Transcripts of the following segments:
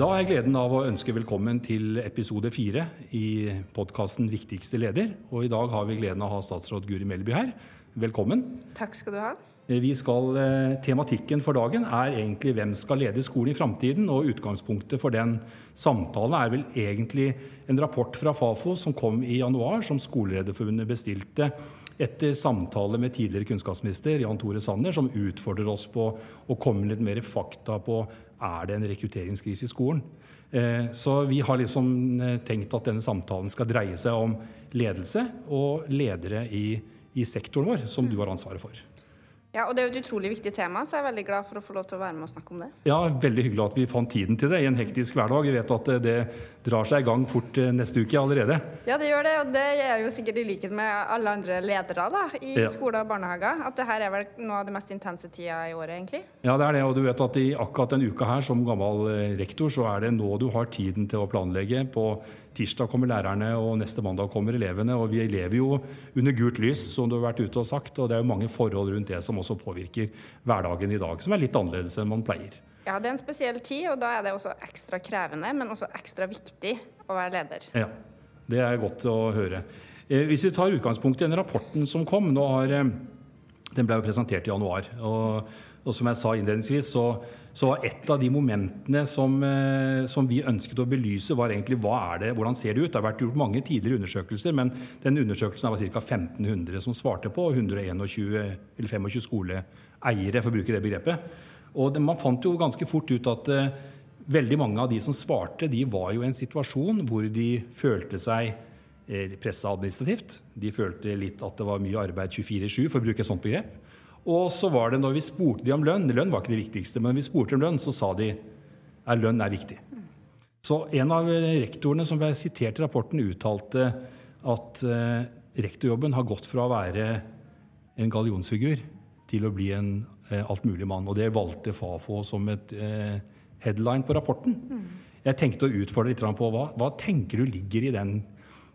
Da har jeg gleden av å ønske velkommen til episode fire i podkasten 'Viktigste leder'. Og i dag har vi gleden av å ha statsråd Guri Melby her. Velkommen. Takk skal du ha. Vi skal, eh, tematikken for dagen er egentlig 'Hvem skal lede skolen i framtiden?' Og utgangspunktet for den samtalen er vel egentlig en rapport fra Fafo som kom i januar, som Skolelederforbundet bestilte etter samtale med tidligere kunnskapsminister Jan Tore Sanner, som utfordrer oss på å komme litt mer fakta på er det en rekrutteringskrise i skolen. Eh, så vi har liksom eh, tenkt at denne samtalen skal dreie seg om ledelse og ledere i, i sektoren vår, som du har ansvaret for. Ja, og Det er jo et utrolig viktig tema, så jeg er veldig glad for å få lov til å være med og snakke om det. Ja, Veldig hyggelig at vi fant tiden til det i en hektisk hverdag. Vi vet at det drar seg i gang fort eh, neste uke allerede. Ja, det gjør det, og det er jo sikkert i likhet med alle andre ledere da, i Ja. skoler og barnehager. At det her er vel noe av det mest intense tida i året, egentlig. Ja, det er det. Og du vet at i akkurat denne uka her, som gammel eh, rektor, så er det nå du har tiden til å planlegge. På tirsdag kommer lærerne, og neste mandag kommer elevene. Og vi lever jo under gult lys, som du har vært ute og sagt. Og det er jo mange forhold rundt det som også påvirker hverdagen i dag, som er litt annerledes enn man pleier. Ja, det er en spesiell tid, og da er det også ekstra krevende, men også ekstra viktig å være leder. Ja, det er godt å høre. Eh, Hvis vi tar utgangspunkt i den rapporten som kom nå har, eh, Den ble jo presentert i januar. Og, og som jeg sa innledningsvis, så, så var et av de momentene som, eh, som vi ønsket å belyse, var egentlig hva er det, hvordan ser det ut? Det har vært gjort mange tidligere undersøkelser, men den undersøkelsen var ca. 1500 som svarte på, 121 eller 25 skoleeiere, for å bruke det begrepet. Og det, man fant jo ganske fort ut at uh, veldig mange av de som svarte, de var jo i en situasjon hvor de følte seg eh, pressa administrativt. De følte litt at det var mye arbeid 24-7, for å bruke et sånt begrep. Og så var det når vi spurte de om lønn Lønn var ikke det viktigste, men vi spurte om lønn, så sa de at lønn er viktig. Så en av rektorene som ble sitert i rapporten, uttalte at eh, rektorjobben har gått fra å være en gallionsfigur til å bli en eh, altmuligmann. Og det valgte Fafo som et eh, headline på rapporten. Jeg tenkte å utfordre litt på hva, hva tenker du ligger i den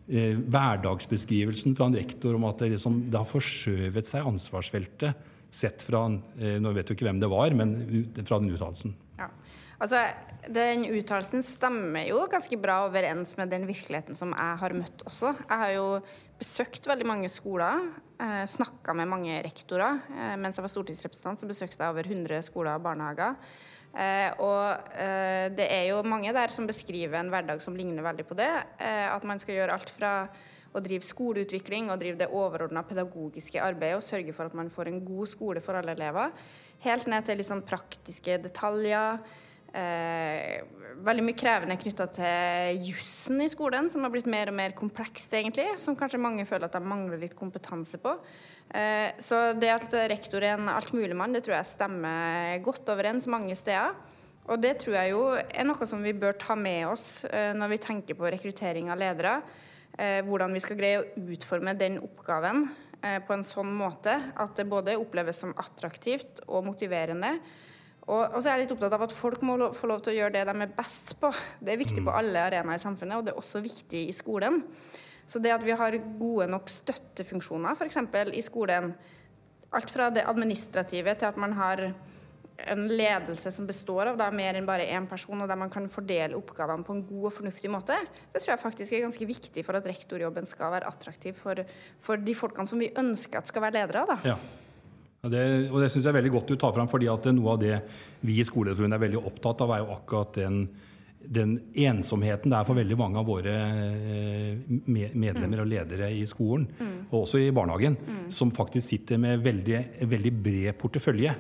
hverdagsbeskrivelsen fra en rektor om at det, liksom, det har forskjøvet seg ansvarsfeltet sett fra eh, Nå vet du ikke hvem det var, men fra den uttalelsen. Ja. Altså, Den uttalelsen stemmer jo ganske bra overens med den virkeligheten som jeg har møtt også. Jeg har jo besøkt veldig mange skoler, eh, snakka med mange rektorer. Eh, mens jeg var stortingsrepresentant, så besøkte jeg over 100 skoler og barnehager. Eh, og det er jo mange der som beskriver en hverdag som ligner veldig på det. At man skal gjøre alt fra å drive skoleutvikling og drive det overordna pedagogiske arbeidet og sørge for at man får en god skole for alle elever, helt ned til litt sånn praktiske detaljer. Eh, veldig mye krevende knytta til jussen i skolen, som har blitt mer og mer komplekst, egentlig. Som kanskje mange føler at de mangler litt kompetanse på. Eh, så det at rektor er en altmuligmann, det tror jeg stemmer godt overens mange steder. Og det tror jeg jo er noe som vi bør ta med oss eh, når vi tenker på rekruttering av ledere. Eh, hvordan vi skal greie å utforme den oppgaven eh, på en sånn måte at det både oppleves som attraktivt og motiverende. Og, og så er jeg litt opptatt av at folk må få lov til å gjøre det de er best på. Det er viktig på alle arenaer i samfunnet, og det er også viktig i skolen. Så det at vi har gode nok støttefunksjoner, f.eks. i skolen, alt fra det administrative til at man har en ledelse som består av da, mer enn bare én person, og der man kan fordele oppgavene på en god og fornuftig måte, det tror jeg faktisk er ganske viktig for at rektorjobben skal være attraktiv for, for de folkene som vi ønsker at skal være ledere. Da. Ja. Og det, og det syns jeg er veldig godt du tar fram, fordi at noe av det vi i Skolelederforbundet er veldig opptatt av, er jo akkurat den, den ensomheten det er for veldig mange av våre eh, me- medlemmer og ledere i skolen, og også i barnehagen, som faktisk sitter med veldig, veldig bred portefølje.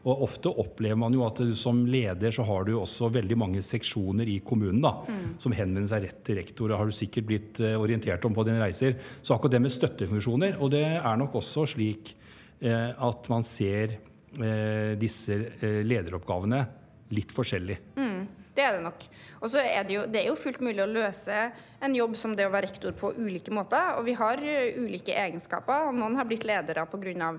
Og ofte opplever man jo at som leder så har du også veldig mange seksjoner i kommunen da, som henvender seg rett til rektor. og har du sikkert blitt eh, orientert om på dine reiser. Så akkurat det med støttefunksjoner, og det er nok også slik eh, at man ser eh, disse eh, lederoppgavene litt forskjellig. Det er det nok. Og så er det jo, det er jo fullt mulig å løse en jobb som det å være rektor på ulike måter. Og vi har eh, ulike egenskaper. Noen har blitt ledere pga.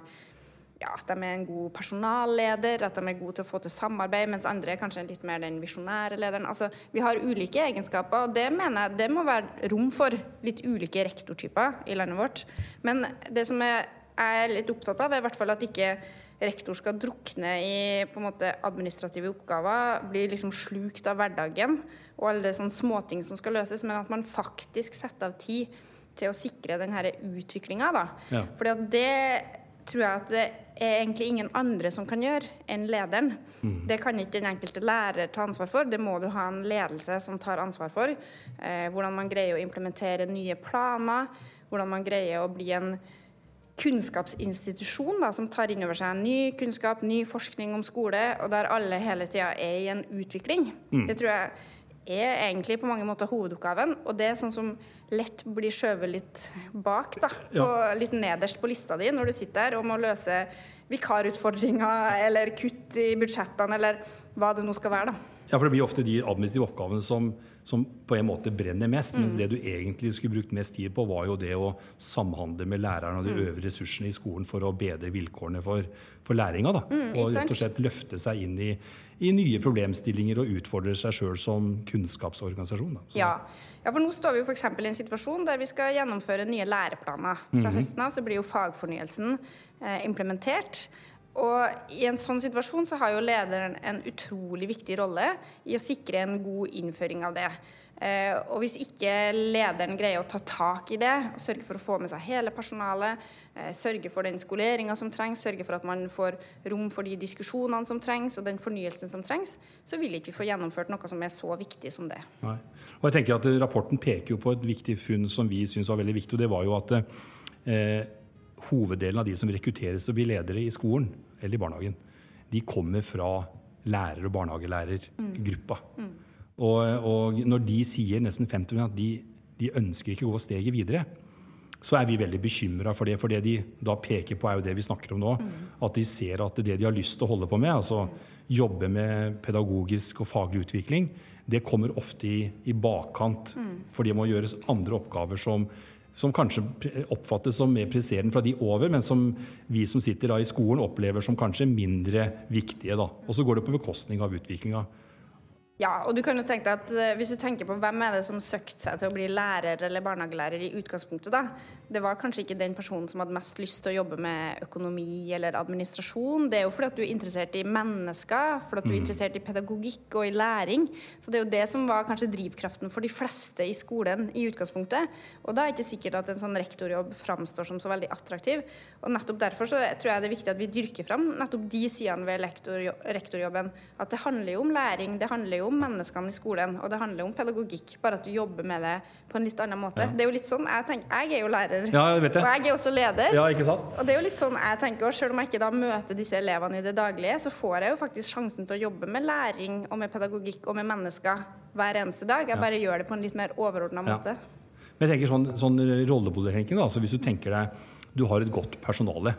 Ja, at de er en god personalleder, at de er gode til å få til samarbeid, mens andre er kanskje litt mer den visjonære lederen. Altså, vi har ulike egenskaper, og det mener jeg det må være rom for litt ulike rektortyper i landet vårt. Men det som jeg er litt opptatt av, er i hvert fall at ikke rektor skal drukne i på en måte administrative oppgaver, bli liksom slukt av hverdagen og alle sånne småting som skal løses, men at man faktisk setter av tid til å sikre denne utviklinga. Ja. At det tror jeg at det er egentlig ingen andre som kan gjøre enn lederen. Det kan ikke den enkelte lærer ta ansvar for, det må du ha en ledelse som tar ansvar for. Eh, hvordan man greier å implementere nye planer, hvordan man greier å bli en kunnskapsinstitusjon da, som tar inn over seg ny kunnskap, ny forskning om skole, og der alle hele tida er i en utvikling. Det tror jeg er egentlig på mange måter hovedoppgaven, og det er sånn som lett blir skjøvet litt bak, da, på, litt nederst på lista di når du sitter der og må løse vikarutfordringer eller kutt i budsjettene eller hva det nå skal være. da. Ja, for det blir ofte de administrative oppgavene som, som på en måte brenner mest. Mens det du egentlig skulle brukt mest tid på, var jo det å samhandle med læreren og de øvrige ressursene i skolen for å bedre vilkårene for, for læringa. Da. ikke og rett og slett løfte seg inn i, i nye problemstillinger og utfordre seg sjøl som kunnskapsorganisasjon. Ja. ja, for nå står vi jo f.eks. i en situasjon der vi skal gjennomføre nye læreplaner. Fra høsten av så blir jo fagfornyelsen eh, implementert. Og i en sånn situasjon så har jo lederen en utrolig viktig rolle i å sikre en god innføring av det. Eh, og hvis ikke lederen greier å ta tak i det, sørge for å få med seg hele personalet, eh, sørge for den skoleringa som trengs, sørge for at man får rom for de diskusjonene som trengs, og den fornyelsen som trengs, så vil ikke vi få gjennomført noe som er så viktig som det. Nei. Og jeg tenker at Rapporten peker jo på et viktig funn som vi syns var veldig viktig. og Det var jo at eh, hoveddelen av de som rekrutteres til å bli ledere i skolen eller i barnehagen, de kommer fra lærer- og barnehagelærergruppa. Og, og når de sier nesten 50 at de, de ønsker ikke å gå steget videre, så er vi veldig bekymra for det. For det de da peker på, er jo det vi snakker om nå. At de ser at det de har lyst til å holde på med, altså jobbe med pedagogisk og faglig utvikling, det kommer ofte i, i bakkant. For de må gjøre andre oppgaver som, som kanskje oppfattes som mer presserende fra de over, men som vi som sitter i skolen opplever som kanskje mindre viktige. Da. Og så går det på bekostning av utviklinga. Ja, og du kan jo tenke deg at eh, Hvis du tenker på hvem er det som søkte seg til å bli lærer eller barnehagelærer i utgangspunktet, da. Det var kanskje ikke den personen som hadde mest lyst til å jobbe med økonomi eller administrasjon. Det er jo fordi at du er interessert i mennesker, fordi at du er interessert i pedagogikk og i læring. Så det er jo det som var kanskje drivkraften for de fleste i skolen i utgangspunktet. Og da er det ikke sikkert at en sånn rektorjobb framstår som så veldig attraktiv. Og nettopp derfor så tror jeg det er viktig at vi dyrker fram nettopp de sidene ved rektorjobben. At det handler jo om læring, det handler jo om menneskene i skolen, og det handler om pedagogikk. Bare at du jobber med det på en litt annen måte. Det er jo litt sånn jeg tenker Jeg er jo lærer, Ja, jeg vet det. og jeg er også leder. Ja, ikke sant? Og det er jo litt sånn jeg tenker, og Selv om jeg ikke da møter disse elevene i det daglige, så får jeg jo faktisk sjansen til å jobbe med læring og med pedagogikk og med mennesker hver eneste dag. Jeg bare gjør det på en litt mer overordna Ja. måte. Men jeg tenker sånn, sånn rollemodellenking, da. Altså hvis du tenker deg Du har et godt personale.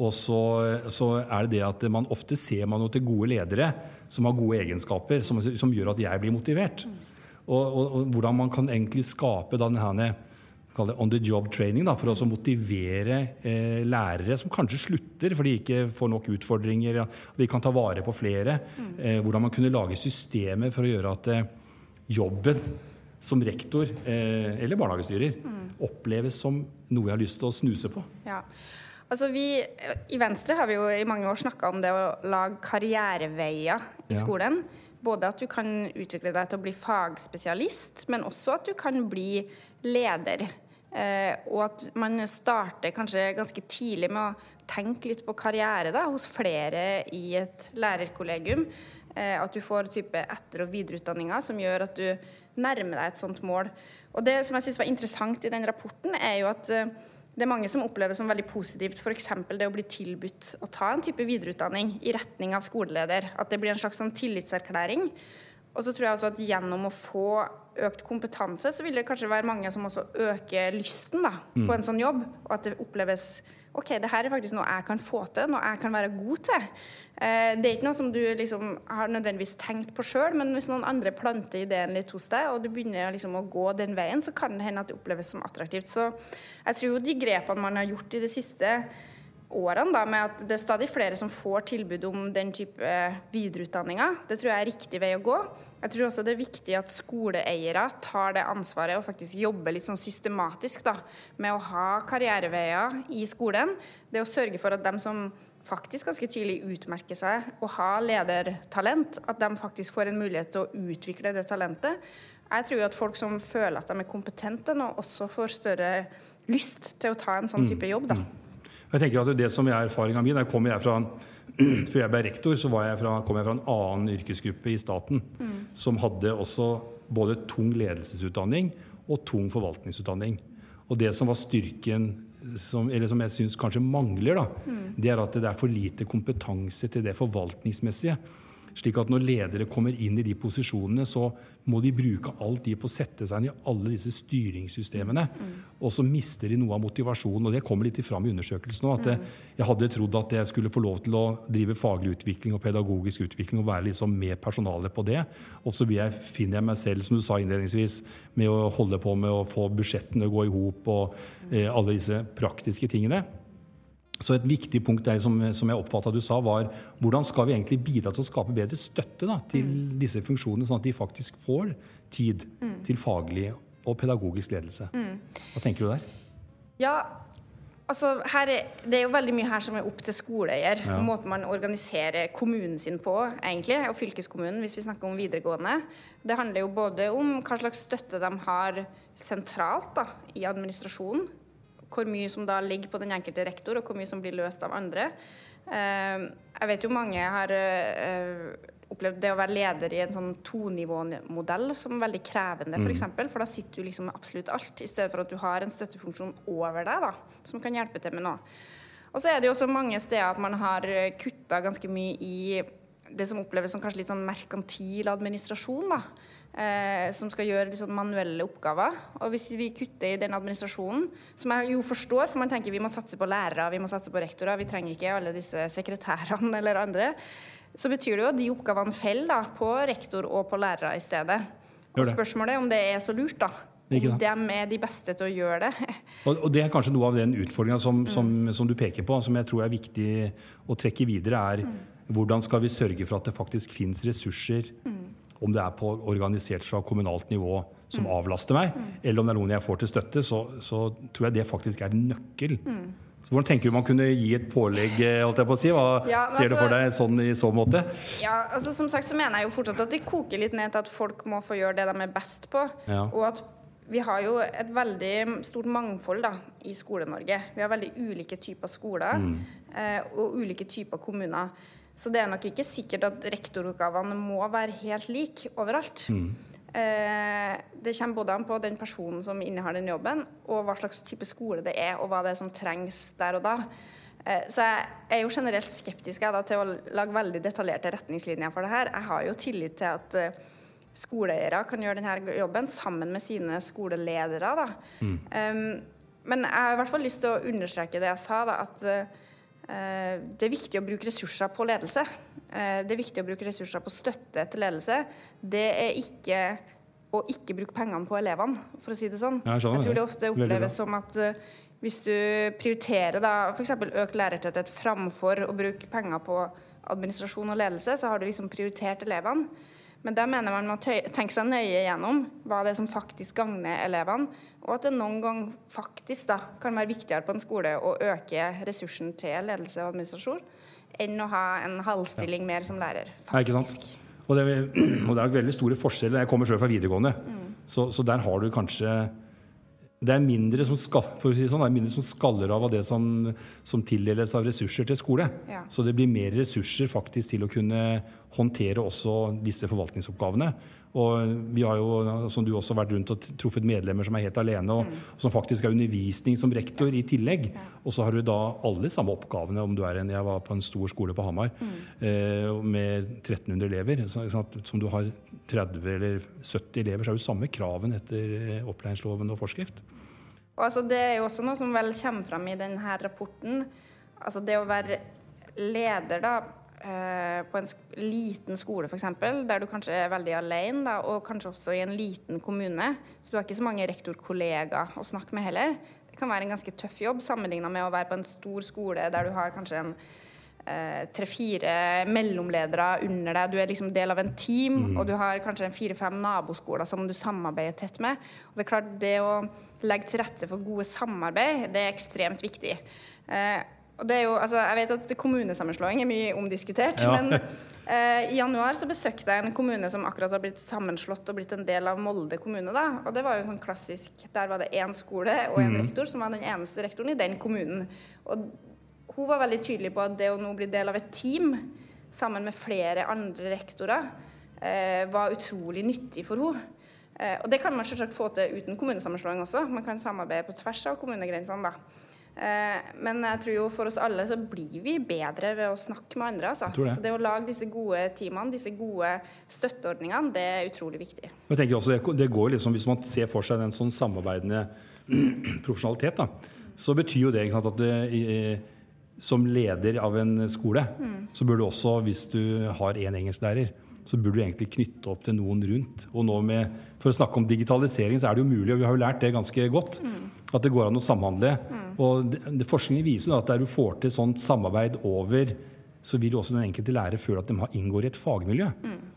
Og så, så er det det at man ofte ser man til gode ledere som har gode egenskaper, som, som gjør at jeg blir motivert. Og, og, og hvordan man kan egentlig skape denne on the job training da, for å motivere eh, lærere som kanskje slutter fordi de ikke får nok utfordringer. Vi kan ta vare på flere. Eh, hvordan man kunne lage systemer for å gjøre at eh, jobben som rektor eh, eller barnehagestyrer oppleves som noe jeg har lyst til å snuse på. Ja. Altså vi, I Venstre har vi jo i mange år snakka om det å lage karriereveier i Ja. skolen. Både at du kan utvikle deg til å bli fagspesialist, men også at du kan bli leder. Eh, og at man starter kanskje ganske tidlig med å tenke litt på karriere da, hos flere i et lærerkollegium. Eh, at du får type etter- og videreutdanninger som gjør at du nærmer deg et sånt mål. Og det som jeg syns var interessant i den rapporten, er jo at eh, det er mange som opplever som veldig positivt f.eks. det å bli tilbudt å ta en type videreutdanning i retning av skoleleder. At det blir en slags sånn tillitserklæring. Og så tror jeg også at gjennom å få økt kompetanse, så vil det kanskje være mange som også øker lysten da, på en sånn jobb. Og at det oppleves OK, det her er faktisk noe jeg kan få til, noe jeg kan være god til. Eh, det er ikke noe som du liksom har nødvendigvis tenkt på sjøl, men hvis noen andre planter ideen litt hos deg, og du begynner liksom å gå den veien, så kan det hende at det oppleves som attraktivt. Så jeg tror jo de grepene man har gjort i det siste årene, da, med at det er stadig flere som får tilbud om den type videreutdanninger, det tror jeg er riktig vei å gå. Jeg tror også det er viktig at skoleeiere tar det ansvaret og faktisk jobber litt sånn systematisk da, med å ha karriereveier i skolen. Det å sørge for at dem som faktisk ganske tidlig utmerker seg og har ledertalent, at de faktisk får en mulighet til å utvikle det talentet. Jeg tror at folk som føler at de er kompetente nå, også får større lyst til å ta en sånn type jobb. da. Jeg tenker at Det som er erfaringa mi, der kommer jeg fra før jeg ble rektor, så jeg fra, kom jeg fra en annen yrkesgruppe i staten mm. som hadde også både tung ledelsesutdanning og tung forvaltningsutdanning. Og det som var styrken, som, eller som jeg syns kanskje mangler, da, mm. det er at det er for lite kompetanse til det forvaltningsmessige. Slik at når ledere kommer inn i de posisjonene, så må de bruke alt de på å sette seg inn i alle disse styringssystemene. Mm. Og så mister de noe av motivasjonen. Og det kommer litt fram i undersøkelsen nå. At mm. jeg hadde trodd at jeg skulle få lov til å drive faglig utvikling og pedagogisk utvikling og være liksom med personalet på det. Og så finner jeg meg selv, som du sa innledningsvis, med å holde på med å få budsjettene å gå i hop og eh, alle disse praktiske tingene. Så et viktig punkt der som, som jeg oppfatta du sa, var hvordan skal vi egentlig bidra til å skape bedre støtte da, til mm. disse funksjonene, sånn at de faktisk får tid mm. til faglig og pedagogisk ledelse. Mm. Hva tenker du der? Ja, altså er, Det er jo veldig mye her som er opp til skoleeier. Ja. Måten man organiserer kommunen sin på, egentlig, og fylkeskommunen, hvis vi snakker om videregående. Det handler jo både om hva slags støtte de har sentralt da, i administrasjonen hvor mye som da ligger på den enkelte rektor, og hvor mye som blir løst av andre. Eh, jeg vet jo mange har eh, opplevd det å være leder i en sånn tonivåmodell som er veldig krevende, f.eks. For, mm. eksempel, for da sitter du liksom med absolutt alt, i stedet for at du har en støttefunksjon over deg da, som kan hjelpe til med noe. Og så er det jo også mange steder at man har kutta ganske mye i det som oppleves som kanskje litt sånn merkantil administrasjon. da eh, som skal gjøre liksom manuelle oppgaver. Og hvis vi kutter i den administrasjonen, som jeg jo forstår, for man tenker vi må satse på lærere, vi må satse på rektorer, vi trenger ikke alle disse sekretærene eller andre, så betyr det jo at de oppgavene faller på rektor og på lærere i stedet. Og spørsmålet er om det er så lurt, da. Om de er de beste til å gjøre det. Og, og det er kanskje noe av den utfordringa som, mm. som, som, du peker på, som jeg tror er viktig å trekke videre, er mm. hvordan skal vi sørge for at det faktisk finnes ressurser mm om det er på organisert fra kommunalt nivå som mm. avlaster meg, mm. eller om det er noen jeg får til støtte, så, så tror jeg det faktisk er en nøkkel. Mm. Så Hvordan tenker du man kunne gi et pålegg? Eh, holdt jeg på å si? Hva ja, altså, ser du for deg sånn i så måte? Ja, altså Som sagt så mener jeg jo fortsatt at det koker litt ned til at folk må få gjøre det de er best på. Ja. Og at vi har jo et veldig stort mangfold da, i Skole-Norge. Vi har veldig ulike typer skoler mm. eh, og ulike typer kommuner. Så det er nok ikke sikkert at rektoroppgavene må være helt like overalt. Mm. Eh, det kommer både an på den personen som innehar den jobben, og hva slags type skole det er, og hva det er som trengs der og da. Eh, så jeg er jo generelt skeptisk da, til å lage veldig detaljerte retningslinjer for det her. Jeg har jo tillit til at uh, skoleeiere kan gjøre denne jobben sammen med sine skoleledere. Da. Mm. Um, men jeg har i hvert fall lyst til å understreke det jeg sa, da, at Eh, det er viktig å bruke ressurser på ledelse. Eh, det er viktig å bruke ressurser på støtte til ledelse. Det er ikke å ikke bruke pengene på elevene, for å si det sånn. Jeg, jeg tror det ofte oppleves som at eh, hvis du prioriterer da f.eks. økt lærertetthet framfor å bruke penger på administrasjon og ledelse, så har du liksom prioritert elevene. Men da mener man må tenke seg nøye gjennom hva det er som faktisk gagner elevene. Og at det noen gang faktisk da, kan være viktigere på en skole å øke ressursen til ledelse og administrasjon enn å ha en halvstilling mer som lærer. faktisk. Og det, er, og det er veldig store forskjeller. Jeg kommer selv fra videregående, mm. så, så, der har du kanskje det er mindre som, skal, si sånn, er mindre som skaller av av det som, som tildeles av ressurser til skole. Ja. Så det blir mer ressurser faktisk til å kunne håndtere også disse forvaltningsoppgavene. Og vi har jo, som du også har vært rundt og truffet medlemmer som er helt alene, og mm. som faktisk har undervisning som rektor i tillegg. Og så har du da alle samme oppgavene, om du er en Jeg var på en stor skole på Hamar mm. eh, med 1300 elever. Så, som du har 30 eller 70 elever, så er det samme kraven etter eh, opplæringsloven og forskrift. Og altså, det er jo også noe som vel kommer fram i denne rapporten. Altså det å være leder, da på en liten skole f.eks., der du kanskje er veldig alene, da, og kanskje også i en liten kommune, så du har ikke så mange rektorkollegaer å snakke med heller. Det kan være en ganske tøff jobb sammenligna med å være på en stor skole der du har kanskje en eh, tre-fire mellomledere under deg. Du er liksom del av en team, mm. og du har kanskje en fire-fem naboskoler som du samarbeider tett med. Og det er klart, det å legge til rette for gode samarbeid, det er ekstremt viktig. Eh, og det er jo, altså, jeg vet at kommunesammenslåing er mye omdiskutert, Ja. men eh, i januar så besøkte jeg en kommune som akkurat har blitt sammenslått og blitt en del av Molde kommune. da, og det var jo sånn klassisk, Der var det én skole og en rektor som var den eneste rektoren i den kommunen. Og hun var veldig tydelig på at det å nå bli del av et team sammen med flere andre rektorer eh, var utrolig nyttig for henne. Eh, og det kan man selvsagt få til uten kommunesammenslåing også. Man kan samarbeide på tvers av kommunegrensene. da. Eh, men jeg tror jo for oss alle så blir vi bedre ved å snakke med andre. Altså. det. Så det å lage disse gode teamene, disse gode støtteordningene, det er utrolig viktig. Jeg tenker også, det- går liksom, Hvis man ser for seg den sånn samarbeidende profesjonalitet, da, så betyr jo det sant, at det, som leder av en skole, så burde du også, hvis du har én engelsklærer, så burde du egentlig knytte opp til noen rundt. Og nå med, For å snakke om digitalisering, så er det jo mulig, og vi har jo lært det ganske godt, at det går an å samhandle. Og det, Forskningen viser at der du får til sånt samarbeid over så vil også den enkelte lærer føle at de har- inngår i et fagmiljø.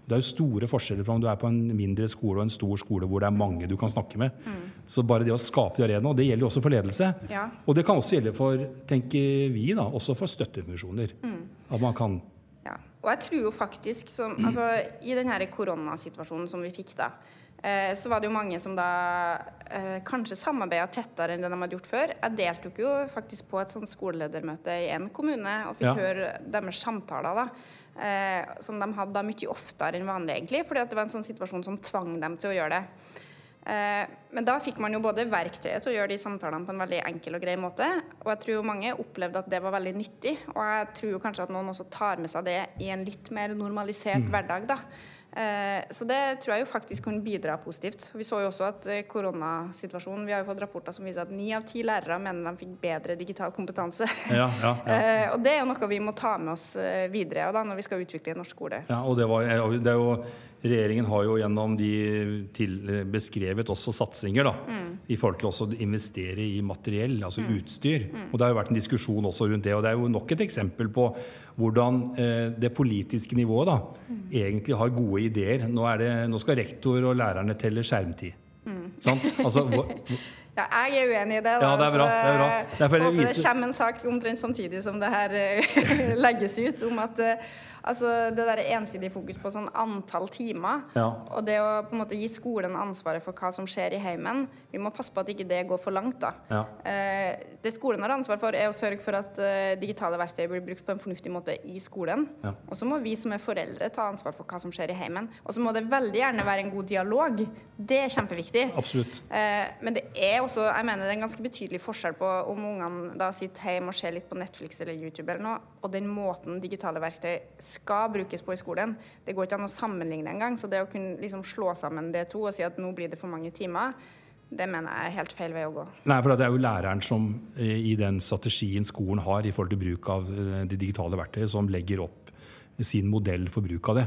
Det er jo store forskjeller på om du er på en mindre skole og en stor skole hvor det er mange du kan snakke med. Så bare det å skape de arenaene, og det gjelder jo også for ledelse. Ja. Og det kan også gjelde for, tenker vi, da, også for støttefunksjoner. At man kan Ja. Og jeg tror jo faktisk som, altså, I denne koronasituasjonen som vi fikk da, eh, så var det jo mange som da eh, kanskje samarbeida tettere enn det de hadde gjort før. Jeg deltok jo faktisk på et sånt skoleledermøte i en kommune og fikk Ja. høre deres samtaler. da, eh, Som de hadde da mye oftere enn vanlig, egentlig, fordi at det var en sånn situasjon som tvang dem til å gjøre det. Eh, Men da fikk man jo både verktøyet til å gjøre de samtalene på en veldig enkel og grei måte, og jeg tror jo mange opplevde at det var veldig nyttig. Og jeg tror jo kanskje at noen også tar med seg det i en litt mer normalisert hverdag, da. Eh, Så det tror jeg jo faktisk kan bidra positivt. Vi så jo også at eh, koronasituasjonen Vi har jo fått rapporter som viser at ni av ti lærere mener de fikk bedre digital kompetanse. Ja, ja, ja. Eh, Og det er jo noe vi må ta med oss videre da, når vi skal utvikle norsk skole. Ja, og det, var, det er jo, Regjeringen har jo gjennom de til, beskrevet også satsinger da, i forhold til også å investere i materiell, altså utstyr. Og Det har jo vært en diskusjon også rundt det. og Det er jo nok et eksempel på hvordan eh, det politiske nivået da, egentlig har gode ideer. Nå, er det, nå skal rektor og lærerne telle skjermtid. Sånn? Altså, Ja, jeg er uenig i det. Da. Ja, det er bra, det er bra. Så, Derfor det håper det kommer en sak omtrent samtidig som det her eh, legges ut, om at eh, altså, det der ensidige fokus på sånn antall timer, Ja. og det å på en måte gi skolen ansvaret for hva som skjer i heimen, vi må passe på at ikke det går for langt. da. Ja. Eh, det skolen har ansvar for, er å sørge for at eh, digitale verktøy blir brukt på en fornuftig måte i skolen. Ja. Og så må vi som er foreldre ta ansvar for hva som skjer i heimen. Og så må det veldig gjerne være en god dialog. Det er kjempeviktig. Eh, men det er også, jeg mener det er en ganske betydelig forskjell på om ungene da sitter hjemme og ser litt på Netflix eller YouTube eller noe, og den måten digitale verktøy skal brukes på i skolen. Det går ikke an å sammenligne engang. Så det å kunne liksom slå sammen det to og si at nå blir det for mange timer, det mener jeg er helt feil vei å gå. Nei, for Det er jo læreren som eh, i den strategien skolen har i forhold til bruk av eh, de digitale verktøyene, som legger opp sin modell for bruk av det.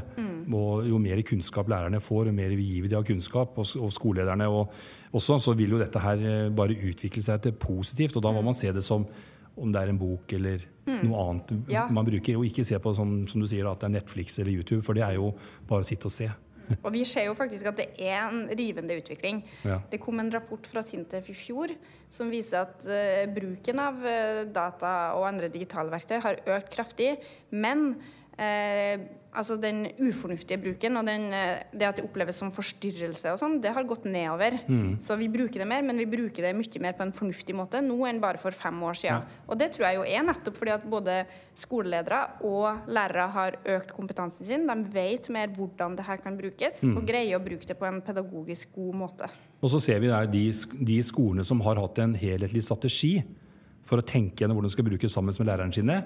Og Jo mer kunnskap lærerne får, jo mer vi gir de av kunnskap, og, skolelederne og også, så vil jo dette her eh, bare utvikle seg til positivt. Og da må man se det som om det er en bok eller noe annet Ja. man bruker. Og ikke se på som, som du sier, at det er Netflix eller YouTube, for det er jo bare å sitte og se. Og vi ser jo faktisk at det er en rivende utvikling. Ja. Det kom en rapport fra Sintef i fjor som viser at uh, bruken av uh, data og andre digitale verktøy har økt kraftig. Men eh, altså den ufornuftige bruken og den, eh, det at det oppleves som forstyrrelse og sånn, det har gått nedover. Så vi bruker det mer, men vi bruker det mye mer på en fornuftig måte nå enn bare for fem år siden. Og det tror jeg jo er nettopp fordi at både skoleledere og lærere har økt kompetansen sin. De vet mer hvordan det her kan brukes, og greier å bruke det på en pedagogisk god måte. Og så ser vi der de, de skolene som har hatt en helhetlig strategi for å tenke gjennom hvordan de skal bruke sammen med lærerne sine,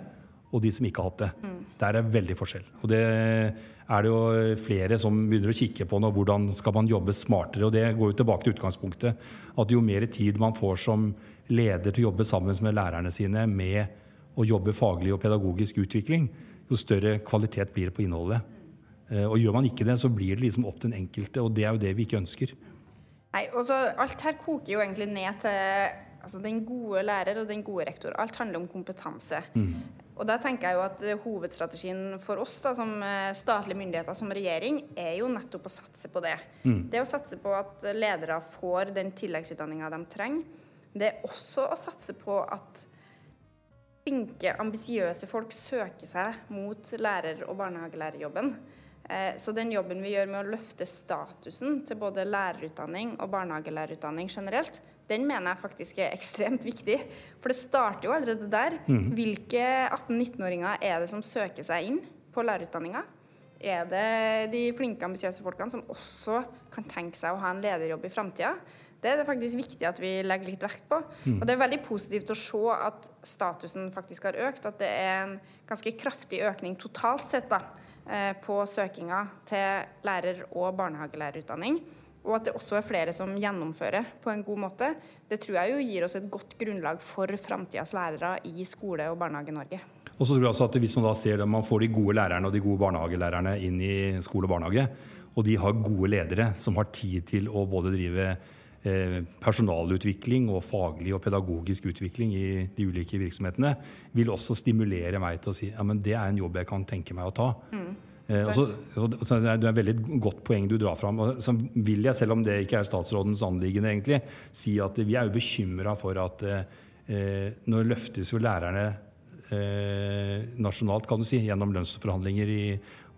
og de som ikke har hatt det. Der er veldig forskjell. Og det er det jo flere som begynner å kikke på nå. Hvordan skal man jobbe smartere? Og det går jo tilbake til utgangspunktet. At jo mer tid man får som leder til å jobbe sammen med lærerne sine med å jobbe faglig og pedagogisk utvikling, jo større kvalitet blir det på innholdet. Eh, Og gjør man ikke det, så blir det liksom opp til den enkelte, og det er jo det vi ikke ønsker. Nei, og så Alt her koker jo egentlig ned til altså, den gode lærer og den gode rektor. Alt handler om kompetanse. Og da tenker jeg jo at eh, Hovedstrategien for oss da, som eh, statlige myndigheter, som regjering, er jo nettopp å satse på det. Det å satse på at ledere får den tilleggsutdanninga de trenger. Det er også å satse på at flinke, ambisiøse folk søker seg mot lærer- og barnehagelærerjobben. Eh, så den jobben vi gjør med å løfte statusen til både lærerutdanning og barnehagelærerutdanning generelt, den mener jeg faktisk er ekstremt viktig. For det starter jo allerede der. Mm. Hvilke 18-19-åringer er det som søker seg inn på lærerutdanninga? Er det de flinke, ambisiøse folkene som også kan tenke seg å ha en lederjobb i framtida? Det er det faktisk viktig at vi legger litt vekt på. Mm. Og det er veldig positivt å se at statusen faktisk har økt. At det er en ganske kraftig økning totalt sett da, eh, på søkinga til lærer- og barnehagelærerutdanning og at det også er flere som gjennomfører på en god måte, det tror jeg jo gir oss et godt grunnlag for framtidas lærere i skole- og Barnehage-Norge. Og så tror jeg også at Hvis man da ser at man får de gode lærerne og de gode barnehagelærerne inn i skole og barnehage, og de har gode ledere som har tid til å både drive eh, personalutvikling og faglig og pedagogisk utvikling i de ulike virksomhetene, vil også stimulere meg til å si ja, men det er en jobb jeg kan tenke meg å ta. Mm. Eh, også, også, det er et veldig godt poeng du drar fram. Så vil jeg, selv om det ikke er statsrådens anliggende, si at vi er jo bekymra for at eh, nå løftes jo lærerne eh, nasjonalt, kan du si, gjennom lønnsforhandlinger i,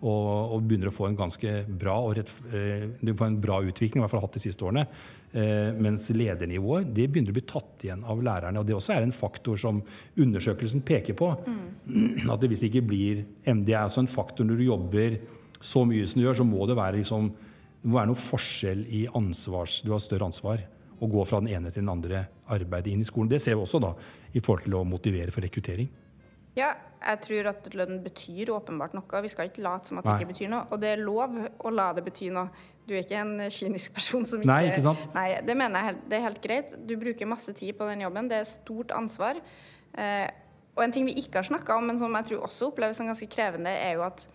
og, begynner å få en ganske bra, rett, eh, en bra utvikling, i hvert fall hatt de siste årene. Eh, mens ledernivået det begynner å bli tatt igjen av lærerne. og Det også er en faktor som undersøkelsen peker på. Mm. At det hvis det ikke blir MD er altså en faktor når du jobber så mye som du gjør, så må det være, liksom, det må være noe forskjell i ansvars... Du har større ansvar. Å gå fra den ene til den andre arbeidet inn i skolen. Det ser vi også da, i forhold til å motivere for rekruttering. Ja, jeg tror at lønn betyr åpenbart noe. Vi skal ikke late som at det ikke betyr noe. Og det er lov å la det bety noe. Du er ikke en kynisk person som ikke Nei, ikke sant? Nei, det mener jeg det er helt greit. Du bruker masse tid på den jobben. Det er stort ansvar. Eh, og en ting vi ikke har snakka om, men som jeg tror også oppleves som ganske krevende, er jo at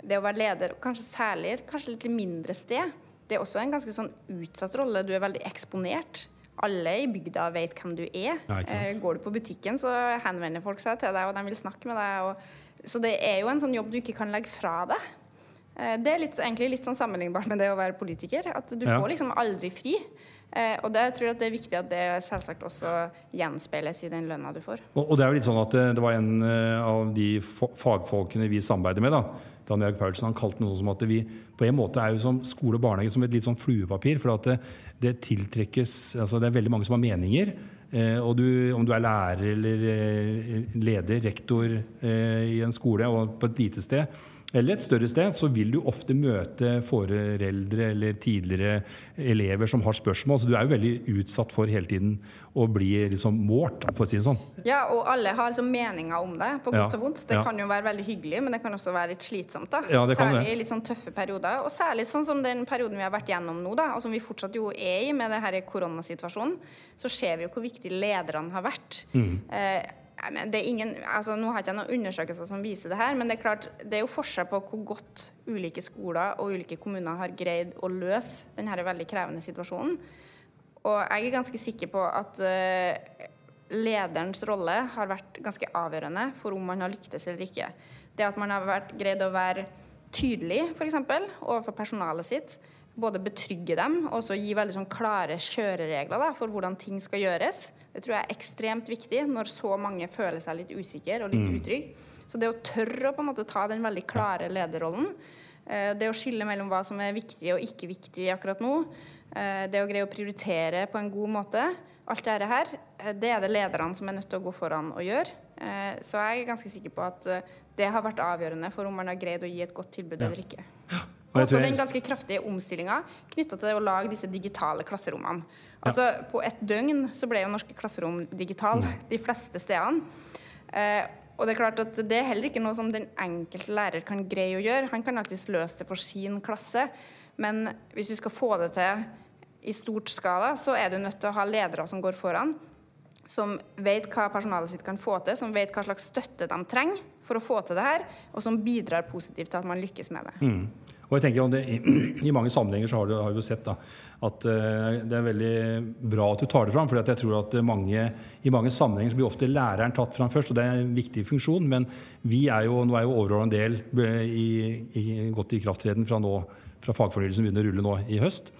det å være leder, kanskje særlig kanskje litt mindre sted, det er også en ganske sånn utsatt rolle. Du er veldig eksponert alle i bygda vet hvem du er. Eh, går du på butikken, så henvender folk seg til deg, og de vil snakke med deg. Og, så det er jo en sånn jobb du ikke kan legge fra deg. Eh, det er litt, egentlig litt sånn sammenlignbart med det å være politiker. At du ja. får liksom aldri fri. Eh, og det, jeg tror det er viktig at det selvsagt også gjenspeiles i den lønna du får. Og, og, det er jo litt sånn at det, det var en uh, av de fagfolkene vi samarbeider med, da, Dan Jørg Paulsen, han kalte noe som at vi på en måte er jo som skole og barnehage som et litt sånn fluepapir. For at det, det tiltrekkes altså Det er veldig mange som har meninger. Eh, og du, om du er lærer eller eh, leder, rektor eh, i en skole og på et lite sted, eller et større sted, så vil du ofte møte foreldre eller tidligere elever som har spørsmål. Så du er jo veldig utsatt for hele tiden å bli liksom målt, for å si det sånn. Ja, og alle har liksom meninger om det, på godt ja. og vondt. Det ja. kan jo være veldig hyggelig, men det kan også være litt slitsomt. da. Ja, særlig i litt sånn tøffe perioder. Og særlig sånn som den perioden vi har vært gjennom nå, da, og som vi fortsatt jo er i med denne koronasituasjonen, så ser vi jo hvor viktig lederne har vært. Mm. Eh, Ingen, altså, nå har jeg ikke noen undersøkelser som viser det her, men det er klart, det er jo forskjell på hvor godt ulike skoler og ulike kommuner har greid å løse denne veldig krevende situasjonen. Og jeg er ganske sikker på at uh, lederens rolle har vært ganske avgjørende for om man har lyktes eller ikke. Det at man har vært, greid å være tydelig, f.eks., overfor personalet sitt. Både betrygge dem og gi veldig sånn klare kjøreregler da, for hvordan ting skal gjøres. Det tror jeg er ekstremt viktig når så mange føler seg litt usikre og litt mm. utrygge. Så det å tørre å på en måte ta den veldig klare lederrollen, eh, det å skille mellom hva som er viktig og ikke viktig akkurat nå, eh, det å greie å prioritere på en god måte, alt dette her, eh, det er det lederne som er nødt til å gå foran og gjøre. Så jeg er ganske sikker på at det har vært avgjørende for om man har greid å gi et godt tilbud ja. eller ikke. Og også den ganske kraftige omstillinga knytta til å lage disse digitale klasserommene. Altså, ja. På et døgn så ble jo norske klasserom digitale de fleste stedene. Eh, og det er klart at det er heller ikke noe som den enkelte lærer kan greie å gjøre. Han kan alltids løse det for sin klasse, men hvis du skal få det til i stort skala, så er du nødt til å ha ledere som går foran, som vet hva personalet sitt kan få til, som vet hva slags støtte de trenger for å få til det her, og som bidrar positivt til at man lykkes med det. Mm. Og jeg tenker det, i, mange sammenhenger så har du, har du sett da, at uh, det er veldig bra at du tar det fram. for jeg tror at mange, i mange sammenhenger så blir ofte læreren tatt fram først, og det er en viktig funksjon. Men vi er jo, nå er jo overordnet del i, i, godt i krafttreden fra, nå, fra fagfornyelsen begynner å rulle nå i høst.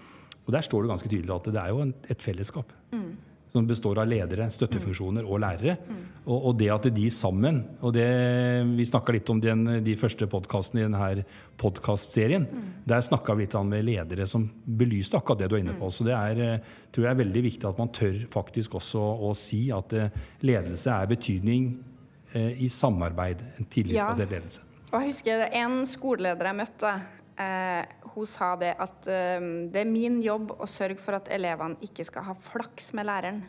Og der står det ganske tydelig at det er jo en, et fellesskap. Mm. Som består av ledere, støttefunksjoner og lærere. Og, og det at de sammen og det, Vi snakka litt om den, de første podkastene i denne podkastserien. Der snakka vi litt med ledere som belyste akkurat det du er inne på. Så det er, eh, tror jeg er veldig viktig at man tør faktisk også å si at eh, ledelse er betydning eh, i samarbeid. En tillitsbasert ledelse. Og jeg husker en skoleleder jeg møtte. Eh, hun sa det at eh, det er min jobb å sørge for at elevene ikke skal ha flaks med læreren.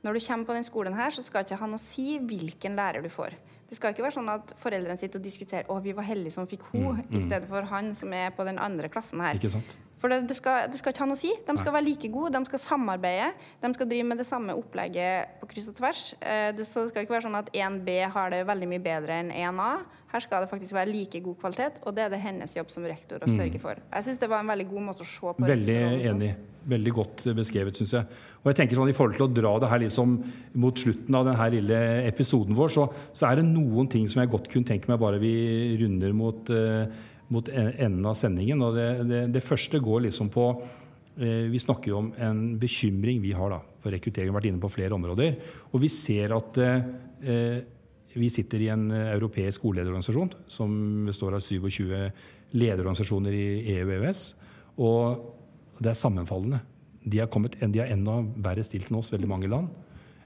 Når du kommer på den skolen her, så skal ikke ha noe å si hvilken lærer du får. Det skal ikke være sånn at foreldrene sitter og diskuterer å, vi var heldige som fikk hun, mm, mm. i stedet for han som er på den andre klassen her. Ikke sant? For det, det, skal, det, skal, ikke ha noe å si. De skal Nei. være like gode, de skal samarbeide. De skal drive med det samme opplegget på kryss og tvers. Eh, det, så det skal ikke være sånn at 1B har det veldig mye bedre enn 1A. Her skal det faktisk være like god kvalitet, og det er det hennes jobb som rektor å mm. sørge for. Jeg syns det var en veldig god måte å se på. Veldig enig. Veldig godt beskrevet, syns jeg. Og jeg tenker sånn, I forhold til å dra det her liksom mot slutten av denne lille episoden vår, så, så er det noen ting som jeg godt kunne tenke meg bare vi runder mot uh, mot enden av sendingen. og Det, det, det første går liksom på eh, Vi snakker jo om en bekymring vi har da, for rekruttering. Vi har vært inne på flere områder. Og vi ser at eh, vi sitter i en europeisk skolelederorganisasjon som består av 27 lederorganisasjoner i EU og EØS. Og det er sammenfallende. De har, kommet, de har enda verre stilt enn oss, veldig mange land.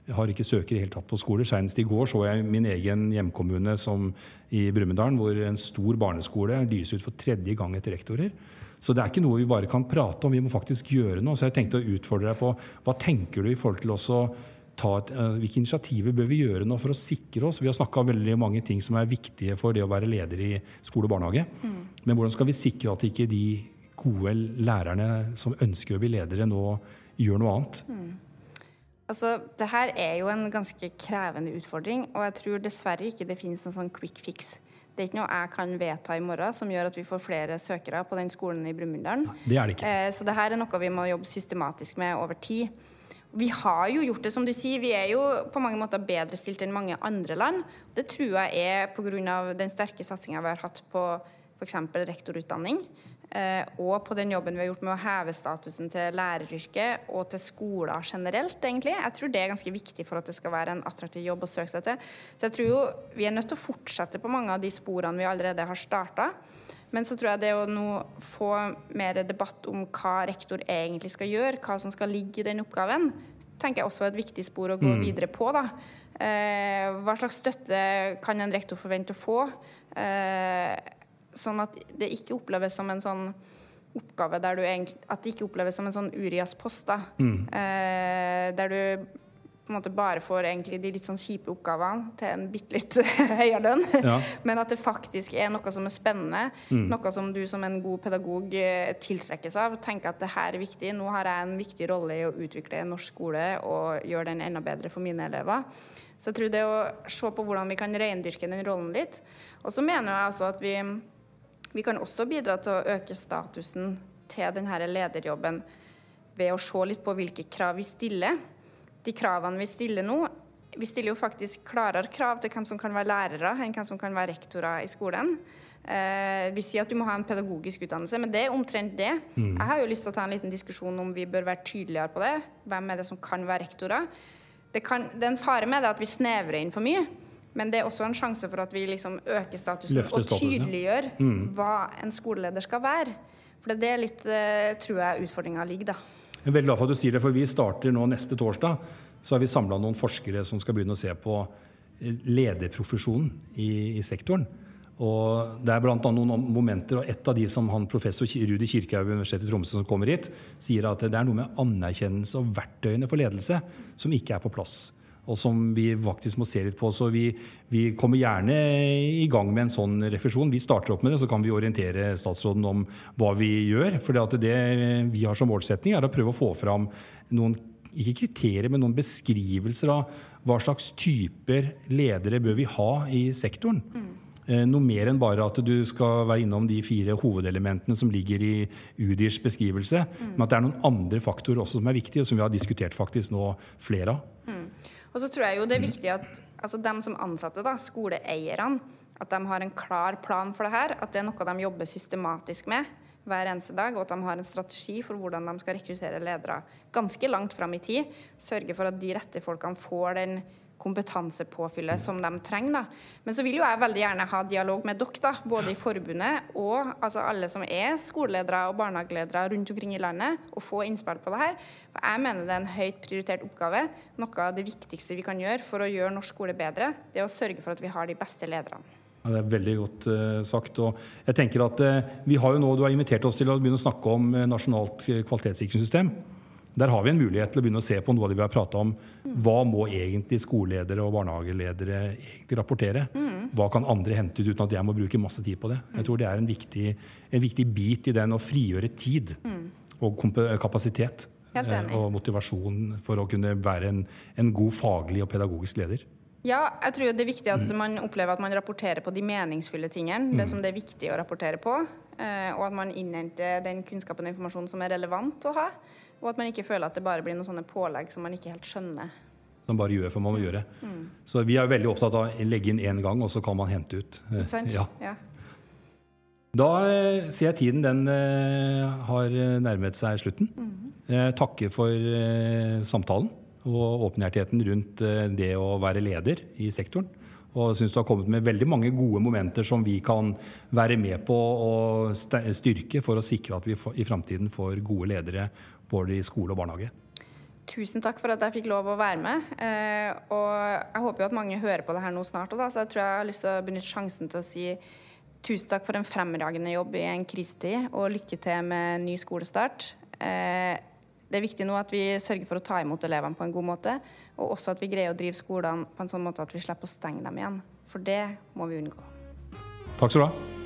Jeg har ikke søkere i hele tatt på skoler. Senest i går så jeg min egen hjemkommune som i Brumunddal, hvor en stor barneskole lyser ut for tredje gang etter rektorer. Så det er ikke noe vi bare kan prate om, vi må faktisk gjøre noe. Så jeg tenkte å utfordre deg på hva tenker du i forhold til også et, uh, hvilke initiativer bør vi gjøre nå for å sikre oss? Vi har snakka veldig mange ting som er viktige for det å være leder i skole og barnehage. Mm. Men hvordan skal vi sikre at ikke de gode lærerne som ønsker å bli ledere, nå gjør noe annet? Mm. Altså, det her er jo en ganske krevende utfordring, og jeg tror dessverre ikke det finnes en sånn quick fix. Det er ikke noe jeg kan vedta i morgen som gjør at vi får flere søkere på den skolen i Brumunddal. Det er det ikke. Eh, så det her er noe vi må jobbe systematisk med over tid. Vi har jo gjort det, som du sier. Vi er jo på mange måter bedre stilt enn mange andre land. Det tror jeg er pga. den sterke satsinga vi har hatt på f.eks. rektorutdanning. Eh, og på den jobben vi har gjort med å heve statusen til læreryrket og til skoler generelt, egentlig. Jeg tror det er ganske viktig for at det skal være en attraktiv jobb å søke seg til. Så jeg tror jo vi er nødt til å fortsette på mange av de sporene vi allerede har starta. Men så tror jeg det å nå få mer debatt om hva rektor egentlig skal gjøre, hva som skal ligge i den oppgaven, tenker jeg også er et viktig spor å gå mm. videre på. da. Eh, hva slags støtte kan en rektor forvente å få? Eh, sånn at det ikke oppleves som en sånn oppgave der du egentlig At det ikke oppleves som en sånn Urias-post, da. Mm. Eh, der du på en måte bare får egentlig de litt sånn kjipe oppgavene til en bitte litt høyere lønn. Ja. Men at det faktisk er noe som er spennende. Mm. Noe som du som en god pedagog eh, tiltrekkes av. Tenker at det her er viktig. Nå har jeg en viktig rolle i å utvikle norsk skole og gjøre den enda bedre for mine elever. Så jeg tror det å se på hvordan vi kan reindyrke den rollen litt. Og så mener jeg også at vi vi kan også bidra til å øke statusen til denne lederjobben ved å se litt på hvilke krav vi stiller. De kravene vi stiller nå Vi stiller jo faktisk klarere krav til hvem som kan være lærere, enn hvem som kan være rektorer i skolen. Eh, vi sier at du må ha en pedagogisk utdannelse, men det er omtrent det. Mm. Jeg har jo lyst til å ta en liten diskusjon om vi bør være tydeligere på det. Hvem er det som kan være rektorer? Det, kan, det er en fare med det at vi snevrer inn for mye. Men det er også en sjanse for at vi liksom øker statusen og tydeliggjør ja. mm. hva en skoleleder skal være. For det er litt, uh, tror jeg, utfordringa ligger, da. Jeg er veldig glad for at du sier det, for vi starter nå neste torsdag. Så har vi samla noen forskere som skal begynne å se på eh, lederprofesjonen i, i sektoren. Og Det er blant annet noen momenter, og et av de som han professor Rudi Kirkehaug ved Universitetet i Tromsø som kommer hit, sier at det er noe med anerkjennelse og verktøyene for ledelse som ikke er på plass og som vi faktisk må se litt på. Så vi, vi, kommer gjerne i gang med en sånn refusjon. Vi starter opp med det, så kan vi orientere statsråden om hva vi gjør. For det vi har som målsetning, er å prøve å få fram noen ikke kriterier, men noen beskrivelser av hva slags typer ledere bør vi ha i sektoren. Mm. Noe mer enn bare at du skal være innom de fire hovedelementene som ligger i UDIrs beskrivelse. Mm. Men at det er noen andre faktorer også som er viktige, og som vi har diskutert faktisk nå flere av. Mm. Og så tror jeg jo det er viktig at altså dem som ansatte, da, skoleeierne, at de har en klar plan for det her. At det er noe de jobber systematisk med. hver eneste dag, og at de har en strategi for hvordan de skal rekruttere ledere ganske langt fram i tid. Sørge for at de rette folkene får den kompetansepåfyllet som de trenger. Da. Men så vil jo jeg veldig gjerne ha dialog med dere, da, både i forbundet og altså alle som er skoleledere og barnehageledere rundt omkring i landet, og få innspill på det her. For jeg mener det er en høyt prioritert oppgave. Noe av det viktigste vi kan gjøre for å gjøre norsk skole bedre, det er å sørge for at vi har de beste lederne. Ja, det er veldig godt uh, sagt. og jeg tenker at uh, vi har jo nå, Du har invitert oss til å begynne å snakke om uh, nasjonalt kvalitetssikringssystem. Der har vi en mulighet til å begynne å se på noe av det vi har prata om. Hva må egentlig skoleledere og barnehageledere egentlig rapportere? Hva kan andre hente ut uten at jeg må bruke masse tid på det? Jeg tror det er en viktig, en viktig bit i den å frigjøre tid og kapasitet. Og motivasjon for å kunne være en, en god faglig og pedagogisk leder. Ja, jeg tror det er viktig at man opplever at man rapporterer på de meningsfulle tingene. Det mm. som det er viktig å rapportere på. Eh, og at man innhenter den kunnskapen og informasjonen som er relevant å ha. Og at man ikke føler at det bare blir noen sånne pålegg som man ikke helt skjønner. Som bare gjør for man må gjøre. Mm. Så vi er veldig opptatt av å legge inn én gang, og så kan man hente ut. Ikke sant? Ja. ja. Da eh, ser jeg tiden den har nærmet seg slutten. Mm. Jeg takker for samtalen og åpenhjertigheten rundt eh, det å være leder i sektoren. Og syns du har kommet med veldig mange gode momenter som vi kan være med på å styrke for å sikre at vi i framtiden får gode ledere både i skole og barnehage. Tusen takk for at jeg fikk lov å være med. Eh, og jeg håper jo at mange hører på det her nå snart. Så jeg tror jeg har lyst til å benytte sjansen til å si tusen takk for en fremragende jobb i en krisetid, og lykke til med ny skolestart. Eh, det er viktig nå at vi sørger for å ta imot elevene på en god måte, og også at vi greier å drive skolene på en sånn måte at vi slipper å stenge dem igjen. For det må vi unngå. Takk skal du ha.